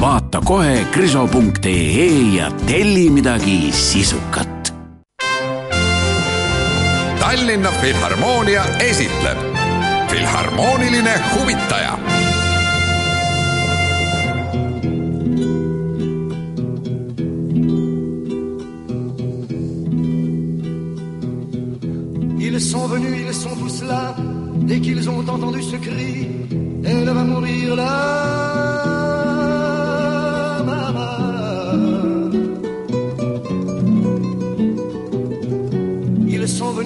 Vaata kohe kriso.ee ja telli midagi sisukat. Tallinna Filharmoonia esitleb filharmooniline huvitaja. Ils sont venus, ils sont tous là, dès qu'ils ont entendu ce cri, elle va mourir là.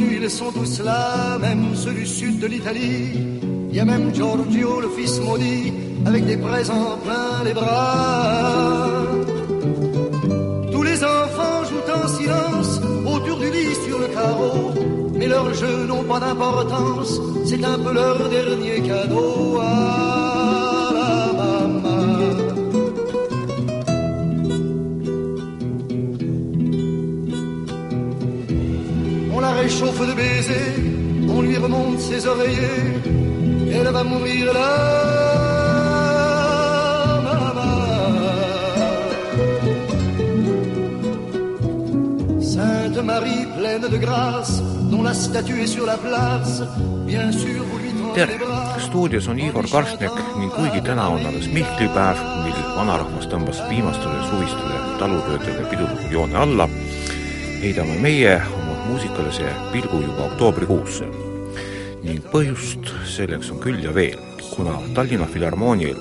Ils sont tous là, même ceux du sud de l'Italie. Il y a même Giorgio, le fils maudit, avec des présents plein les bras. Tous les enfants jouent en silence autour du lit sur le carreau, mais leurs jeux n'ont pas d'importance, c'est un peu leur dernier cadeau à réchauffe de baisers, on lui remonte ses oreillers, elle va mourir là. maman. Sainte Marie pleine de grâce, dont la statue est sur la place, bien sûr vous lui tendez tere les bras., stuudios on Igor Karšnek ning kuigi täna on alles Mihklipäev, mil vanarahvas tõmbas viimastele suvistele talutöödele piduliku joone alla, heidame meie oma muusikalise pilgu juba oktoobrikuusse. ning põhjust selleks on küll ja veel, kuna Tallinna Filharmoonial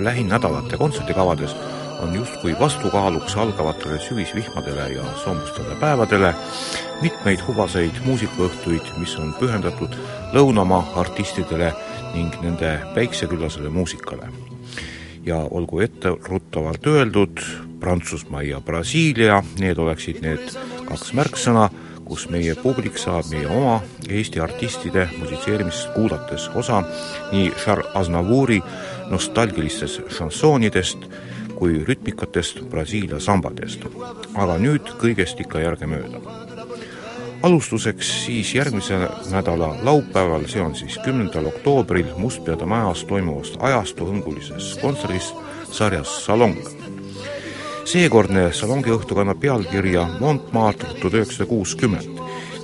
lähinädalate kontserdikavades on justkui vastukaaluks algavatele sügisvihmadele ja soomustele päevadele mitmeid hubaseid muusikaõhtuid, mis on pühendatud lõunamaa artistidele ning nende päikseküllasele muusikale. ja olgu etteruttavalt öeldud, Prantsusmaa ja Brasiilia, need oleksid need kaks märksõna, kus meie publik saab meie oma Eesti artistide musitseerimist kuulates osa nii Charles Aznavouri nostalgilistest šansoonidest kui rütmikatest Brasiilia sambadest. aga nüüd kõigest ikka järgemööda alustuseks siis järgmise nädala laupäeval, see on siis kümnendal oktoobril Mustpeade majas toimuvast ajastuhõngulises kontserdis sarjas Salong. Seekordne salongiõhtu kannab pealkirja Montmartre tuhat üheksasada kuuskümmend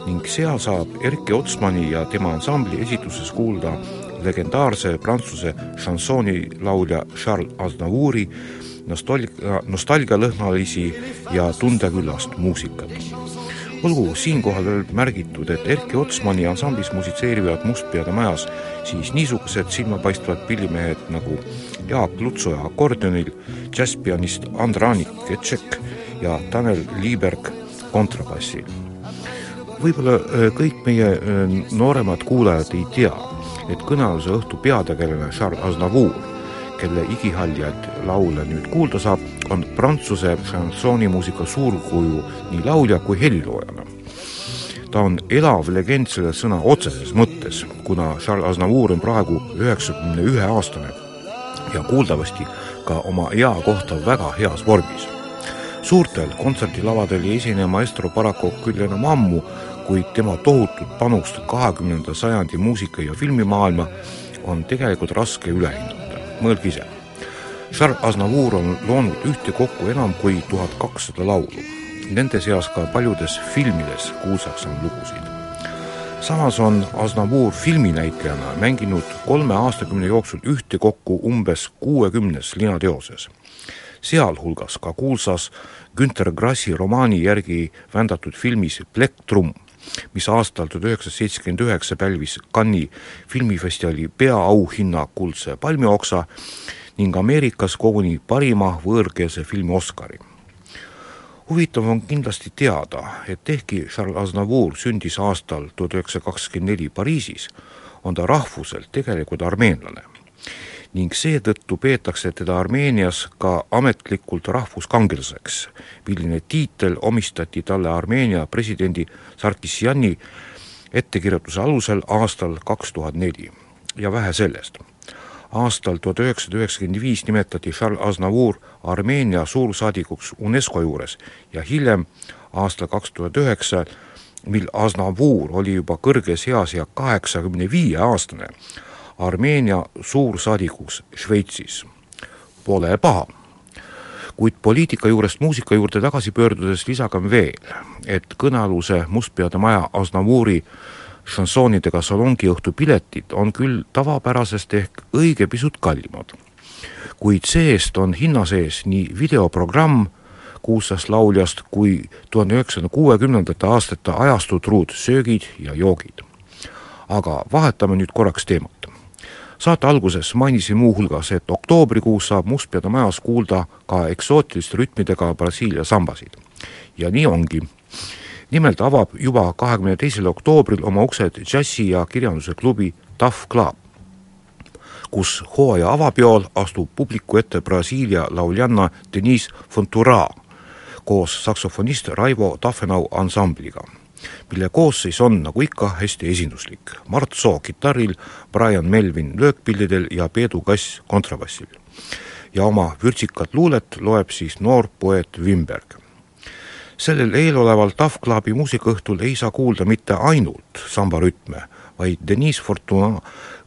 ning seal saab Erki Otsmani ja tema ansambli esituses kuulda legendaarse prantsuse šansoonilaulja Charles Aznavouri nostalgia, nostalgialõhnalisi ja tundeküllast muusikat olgu siinkohal veel märgitud, et Erki Otsmani ansamblis musitseerivad Mustpeade majas siis niisugused silmapaistvad pillimehed nagu Jaak Lutsoja akordionil, džässpianist Andranik Ketšek ja Tanel Liiberg kontrabassil. võib-olla öö, kõik meie öö, nooremad kuulajad ei tea, et kõnealuse õhtu peategelane Charles Aznavour, kelle igihaljaid laule nüüd kuulda saab, on prantsuse šansoonimuusika suurkuju nii laulja kui heliloojana. ta on elav legend selle sõna otseses mõttes, kuna Charles Aznavour on praegu üheksakümne ühe aastane ja kuuldavasti ka oma ea kohta väga heas vormis. suurtel kontserdilavadel ei esine maestro paraku küll enam ammu, kuid tema tohutut panust kahekümnenda sajandi muusika- ja filmimaailma on tegelikult raske üle hinnata, mõelge ise. Charles Aznavour on loonud ühtekokku enam kui tuhat kakssada laulu, nende seas ka paljudes filmides kuulsaks saanud lugusid. samas on Aznavour filminäitlejana mänginud kolme aastakümne jooksul ühtekokku umbes kuuekümnes linateoses sealhulgas ka kuulsas Günter Grassi romaani järgi vändatud filmis Plektrum, mis aastal tuhat üheksasada seitsekümmend üheksa pälvis Cannes'i filmifestivali peaauhinna Kuldse palmioksa ning Ameerikas koguni parima võõrkeelse filmi Oscari. huvitav on kindlasti teada, et ehkki Charles Aznavour sündis aastal tuhat üheksasada kakskümmend neli Pariisis, on ta rahvuselt tegelikult armeenlane ning seetõttu peetakse teda Armeenias ka ametlikult rahvuskangelaseks, milline tiitel omistati talle Armeenia presidendi Sarkisjani ettekirjutuse alusel aastal kaks tuhat neli ja vähe sellest. Aastal tuhat üheksasada üheksakümmend viis nimetati Charles Aznavour Armeenia suursaadikuks UNESCO juures ja hiljem aastal kaks tuhat üheksa, mil Aznavour oli juba kõrges eas ja kaheksakümne viie aastane, Armeenia suursaadikuks Šveitsis. Pole paha kuid poliitika juurest muusika juurde tagasi pöördudes lisagem veel, et kõnealuse Mustpeade maja Aznavouri šansoonidega salongiõhtu piletid on küll tavapärasest ehk õige pisut kallimad. kuid see-eest on hinna sees nii videoprogramm kuulsast lauljast kui tuhande üheksasaja kuuekümnendate aastate ajastu truud söögid ja joogid. aga vahetame nüüd korraks teemat saate alguses mainisin muuhulgas, et oktoobrikuus saab Mustpeade majas kuulda ka eksootiliste rütmidega Brasiilia sambasid. ja nii ongi. Nimelt avab juba kahekümne teisel oktoobril oma uksed džässi ja kirjanduse klubi Tough Club, kus hooaja avapeol astub publiku ette Brasiilia lauljanna Denise Fontura koos saksofonist Raivo Tafenau ansambliga mille koosseis on, nagu ikka, hästi esinduslik. Mart Soo kitarril, Brian Melvin löökpillidel ja Peedu Kass kontrabassil. ja oma vürtsikat luulet loeb siis noor poeet Wimberg. Sellel eeloleval Tough Clubi muusikaõhtul ei saa kuulda mitte ainult sambarütme, vaid Denice Fortuna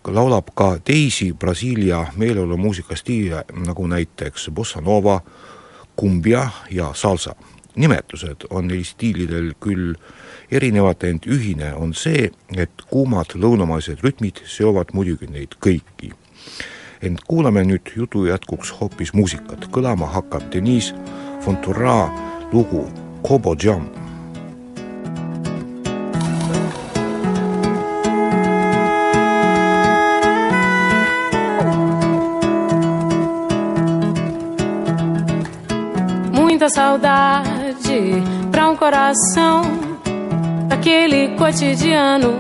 laulab ka teisi Brasiilia meeleolumuusikastiile, nagu näiteks bossa nova, kumbia ja salsa. nimetused on neil stiilidel küll erinevad, ent ühine on see, et kuumad lõunamaised rütmid seovad muidugi neid kõiki. ent kuulame nüüd jutu jätkuks hoopis muusikat, kõlama hakkab Denice Fontura lugu Kobo Jam muita saudade pra um coração daquele cotidiano,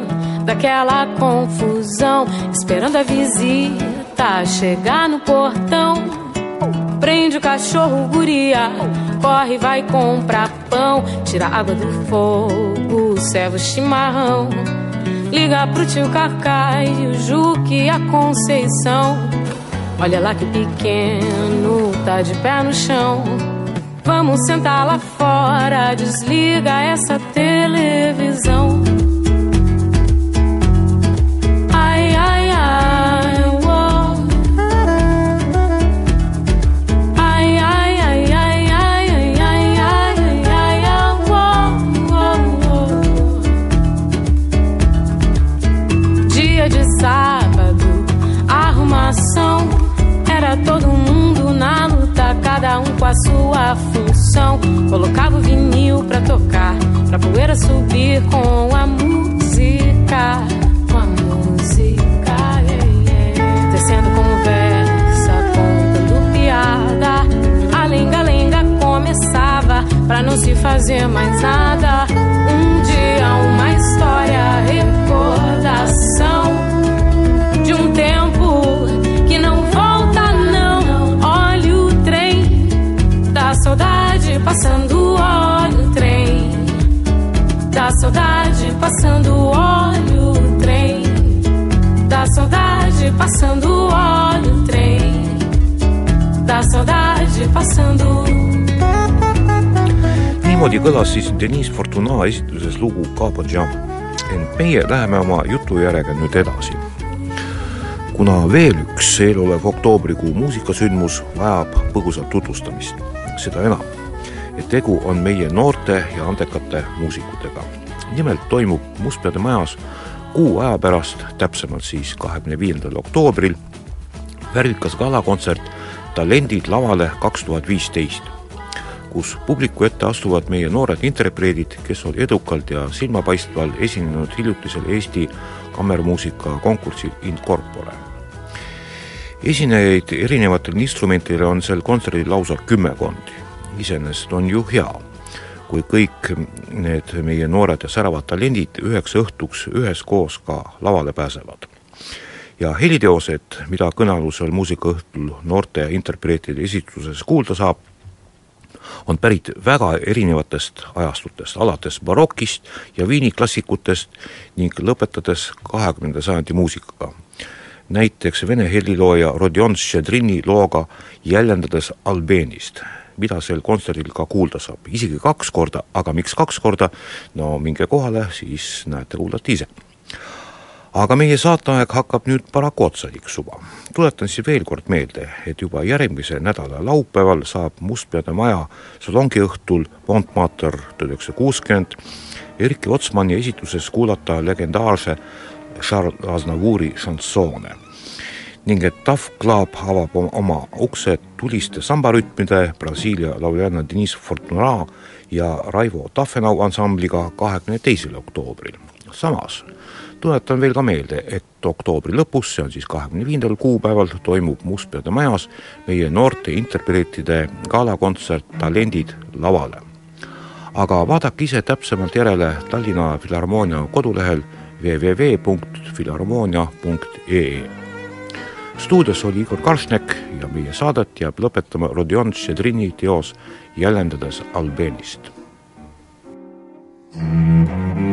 daquela confusão, esperando a visita chegar no portão. Prende o cachorro, guria, corre, vai comprar pão, tira água do fogo, serve o chimarrão. Liga pro tio Cacai, o Juque e a Conceição. Olha lá que pequeno, tá de pé no chão. Vamos sentar lá fora, desliga essa televisão. Um com a sua função. Colocava o vinil pra tocar, pra poeira subir com a música. Com a música, yeah, yeah. Tecendo conversa, contando piada. A lenga-lenga começava pra não se fazer mais nada. Um dia, uma história, recordação passando, olha o trem da saudade passando, olha o trem da saudade passando, olha o trem da saudade passando. niimoodi kõlas siis Denice Fortuna esituses lugu Cabo Jam. ent meie läheme oma jutujärjega nüüd edasi. kuna veel üks eelolev oktoobrikuu muusikasündmus vajab põgusalt tutvustamist, seda enam, et tegu on meie noorte ja andekate muusikutega. nimelt toimub Mustpeade majas kuu aja pärast, täpsemalt siis kahekümne viiendal oktoobril, värvikas galakontsert Talendid lavale kaks tuhat viisteist kus publiku ette astuvad meie noored interpreedid, kes on edukalt ja silmapaistval esinenud hiljutisel Eesti kammermuusika konkursil In Corpore. esinejaid erinevatel instrumentidel on sel kontserdil lausa kümmekond. Iseenesest on ju hea, kui kõik need meie noored ja säravad talendid üheks õhtuks üheskoos ka lavale pääsevad. ja heliteosed, mida kõnealusel muusikaõhtul noorte interpreetide esitluses kuulda saab, on pärit väga erinevatest ajastutest, alates barokist ja Viini klassikutest ning lõpetades kahekümnenda sajandi muusikaga. näiteks vene helilooja Rodion Ščedrini looga Jäljendades Albeenist, mida sel kontserdil ka kuulda saab, isegi kaks korda, aga miks kaks korda, no minge kohale, siis näete-kuulate ise. Aga meie saateaeg hakkab nüüd paraku otsa tiksuma. tuletan siis veel kord meelde, et juba järgmise nädala laupäeval saab Mustpeade Maja salongiõhtul Montmartre tuhat üheksasada kuuskümmend Erki Otsmani esituses kuulata legendaarse Charles Aznavouri šansoone ning et Tough Club avab oma uksed tuliste sambarütmide Brasiilia lauljanna Deniss Fortuna ja Raivo Taffenau ansambliga kahekümne teisel oktoobril. samas tuletan veel ka meelde, et oktoobri lõpus, see on siis kahekümne viiendal kuupäeval, toimub Mustpeade majas meie noorte interpreetide galakontsert Talendid lavale. aga vaadake ise täpsemalt järele Tallinna Filharmoonia kodulehel www.filharmoonia.ee stuudios oli Igor Karšnek ja meie saadet jääb lõpetama Rodion Tšedrini teos Jäljendades Albeenist. thank you